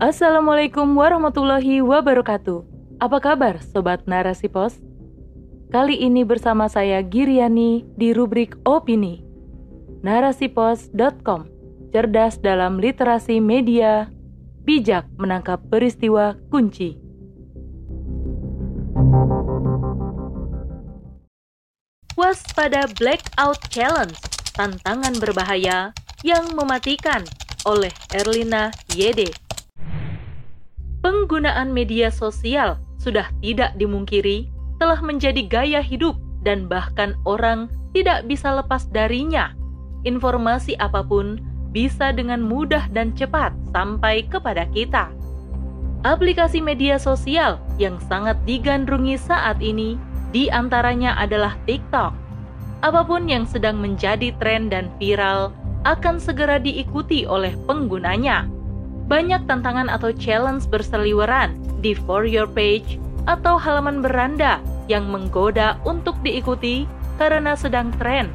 Assalamualaikum warahmatullahi wabarakatuh. Apa kabar Sobat Narasi Pos? Kali ini bersama saya Giriani di rubrik Opini. Narasipos.com Cerdas dalam literasi media, bijak menangkap peristiwa kunci. Waspada Blackout Challenge, tantangan berbahaya yang mematikan oleh Erlina Yede. Penggunaan media sosial sudah tidak dimungkiri telah menjadi gaya hidup dan bahkan orang tidak bisa lepas darinya. Informasi apa pun bisa dengan mudah dan cepat sampai kepada kita. Aplikasi media sosial yang sangat digandrungi saat ini di antaranya adalah TikTok. Apa pun yang sedang menjadi tren dan viral akan segera diikuti oleh penggunanya. Banyak tantangan atau challenge berseliweran di For Your Page atau halaman beranda yang menggoda untuk diikuti karena sedang tren.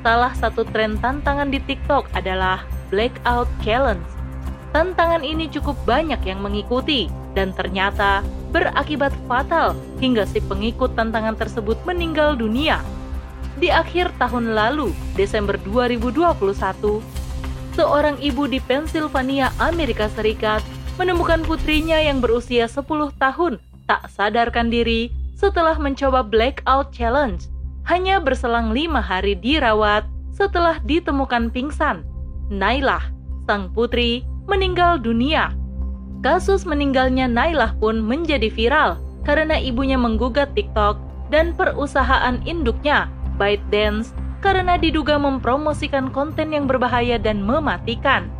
Salah satu tren tantangan di TikTok adalah Blackout Challenge. Tantangan ini cukup banyak yang mengikuti dan ternyata berakibat fatal hingga si pengikut tantangan tersebut meninggal dunia di akhir tahun lalu, Desember 2021, seorang ibu di Pennsylvania, Amerika Serikat, menemukan putrinya yang berusia 10 tahun tak sadarkan diri setelah mencoba blackout challenge. Hanya berselang lima hari dirawat setelah ditemukan pingsan. Nailah, sang putri, meninggal dunia. Kasus meninggalnya Nailah pun menjadi viral karena ibunya menggugat TikTok dan perusahaan induknya ByteDance karena diduga mempromosikan konten yang berbahaya dan mematikan.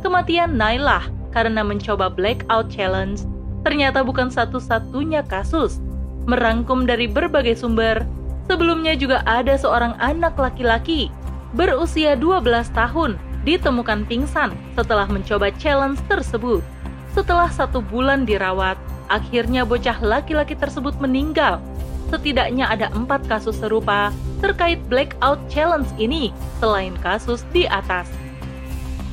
Kematian Nailah karena mencoba blackout challenge ternyata bukan satu-satunya kasus. Merangkum dari berbagai sumber, sebelumnya juga ada seorang anak laki-laki berusia 12 tahun ditemukan pingsan setelah mencoba challenge tersebut. Setelah satu bulan dirawat, akhirnya bocah laki-laki tersebut meninggal setidaknya ada empat kasus serupa terkait blackout challenge ini selain kasus di atas.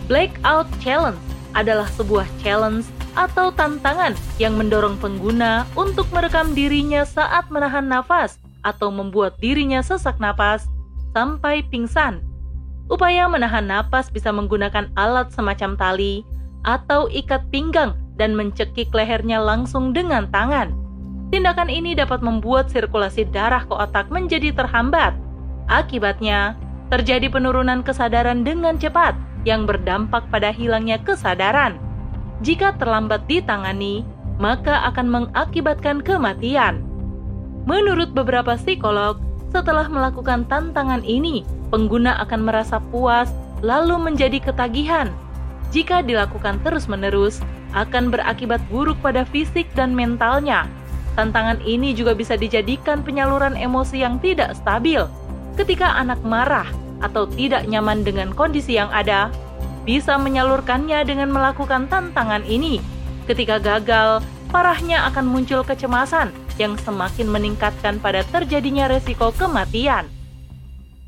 Blackout challenge adalah sebuah challenge atau tantangan yang mendorong pengguna untuk merekam dirinya saat menahan nafas atau membuat dirinya sesak napas sampai pingsan. Upaya menahan napas bisa menggunakan alat semacam tali atau ikat pinggang dan mencekik lehernya langsung dengan tangan. Tindakan ini dapat membuat sirkulasi darah ke otak menjadi terhambat. Akibatnya, terjadi penurunan kesadaran dengan cepat yang berdampak pada hilangnya kesadaran. Jika terlambat ditangani, maka akan mengakibatkan kematian. Menurut beberapa psikolog, setelah melakukan tantangan ini, pengguna akan merasa puas lalu menjadi ketagihan. Jika dilakukan terus-menerus, akan berakibat buruk pada fisik dan mentalnya, Tantangan ini juga bisa dijadikan penyaluran emosi yang tidak stabil. Ketika anak marah atau tidak nyaman dengan kondisi yang ada, bisa menyalurkannya dengan melakukan tantangan ini. Ketika gagal, parahnya akan muncul kecemasan yang semakin meningkatkan pada terjadinya resiko kematian.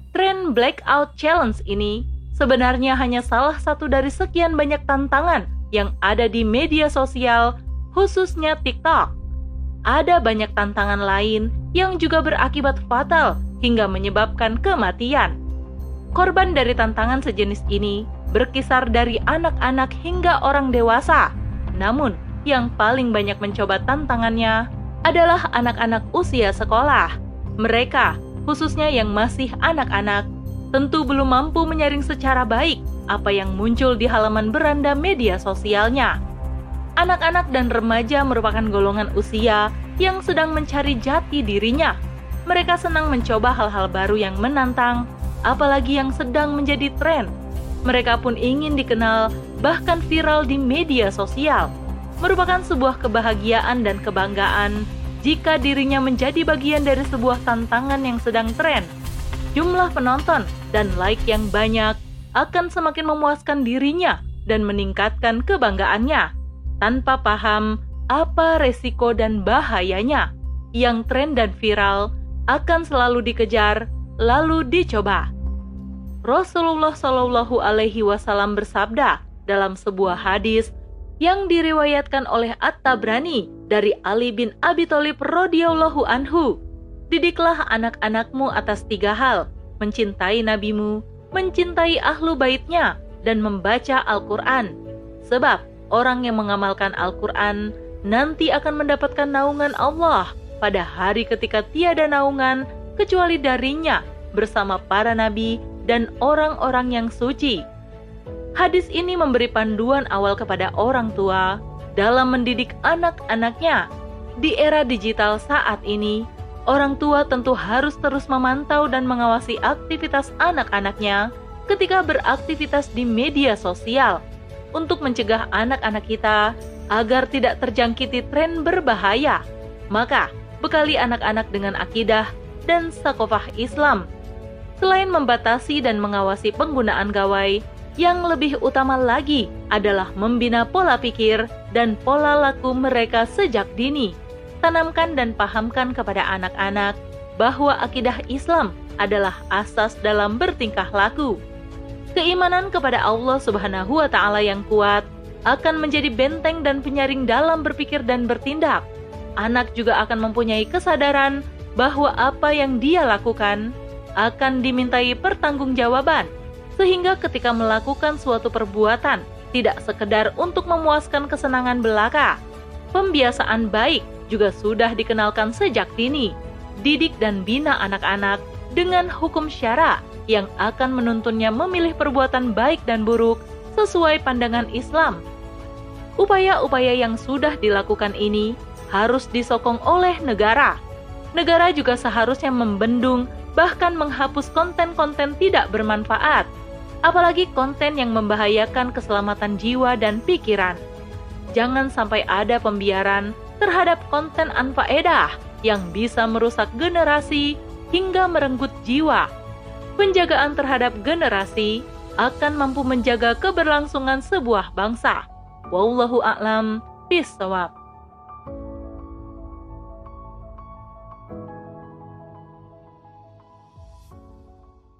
Tren blackout challenge ini sebenarnya hanya salah satu dari sekian banyak tantangan yang ada di media sosial, khususnya TikTok ada banyak tantangan lain yang juga berakibat fatal hingga menyebabkan kematian. Korban dari tantangan sejenis ini berkisar dari anak-anak hingga orang dewasa. Namun, yang paling banyak mencoba tantangannya adalah anak-anak usia sekolah. Mereka, khususnya yang masih anak-anak, tentu belum mampu menyaring secara baik apa yang muncul di halaman beranda media sosialnya anak-anak dan remaja merupakan golongan usia yang sedang mencari jati dirinya. Mereka senang mencoba hal-hal baru yang menantang, apalagi yang sedang menjadi tren. Mereka pun ingin dikenal, bahkan viral di media sosial. Merupakan sebuah kebahagiaan dan kebanggaan jika dirinya menjadi bagian dari sebuah tantangan yang sedang tren. Jumlah penonton dan like yang banyak akan semakin memuaskan dirinya dan meningkatkan kebanggaannya tanpa paham apa resiko dan bahayanya yang tren dan viral akan selalu dikejar lalu dicoba. Rasulullah Shallallahu Alaihi Wasallam bersabda dalam sebuah hadis, yang diriwayatkan oleh At-Tabrani dari Ali bin Abi Thalib radhiyallahu anhu. Didiklah anak-anakmu atas tiga hal, mencintai nabimu, mencintai ahlu baitnya, dan membaca Al-Quran. Sebab orang yang mengamalkan Al-Quran nanti akan mendapatkan naungan Allah pada hari ketika tiada naungan kecuali darinya bersama para nabi dan orang-orang yang suci. Hadis ini memberi panduan awal kepada orang tua dalam mendidik anak-anaknya. Di era digital saat ini, orang tua tentu harus terus memantau dan mengawasi aktivitas anak-anaknya ketika beraktivitas di media sosial untuk mencegah anak-anak kita agar tidak terjangkiti tren berbahaya. Maka, bekali anak-anak dengan akidah dan sakofah Islam. Selain membatasi dan mengawasi penggunaan gawai, yang lebih utama lagi adalah membina pola pikir dan pola laku mereka sejak dini. Tanamkan dan pahamkan kepada anak-anak bahwa akidah Islam adalah asas dalam bertingkah laku. Keimanan kepada Allah Subhanahu wa Ta'ala yang kuat akan menjadi benteng dan penyaring dalam berpikir dan bertindak. Anak juga akan mempunyai kesadaran bahwa apa yang dia lakukan akan dimintai pertanggungjawaban sehingga ketika melakukan suatu perbuatan tidak sekedar untuk memuaskan kesenangan belaka. Pembiasaan baik juga sudah dikenalkan sejak dini. Didik dan bina anak-anak dengan hukum syara yang akan menuntunnya memilih perbuatan baik dan buruk sesuai pandangan Islam. Upaya-upaya yang sudah dilakukan ini harus disokong oleh negara. Negara juga seharusnya membendung bahkan menghapus konten-konten tidak bermanfaat apalagi konten yang membahayakan keselamatan jiwa dan pikiran. Jangan sampai ada pembiaran terhadap konten anfaedah yang bisa merusak generasi hingga merenggut jiwa. Penjagaan terhadap generasi akan mampu menjaga keberlangsungan sebuah bangsa. Wallahu a'lam bishawab.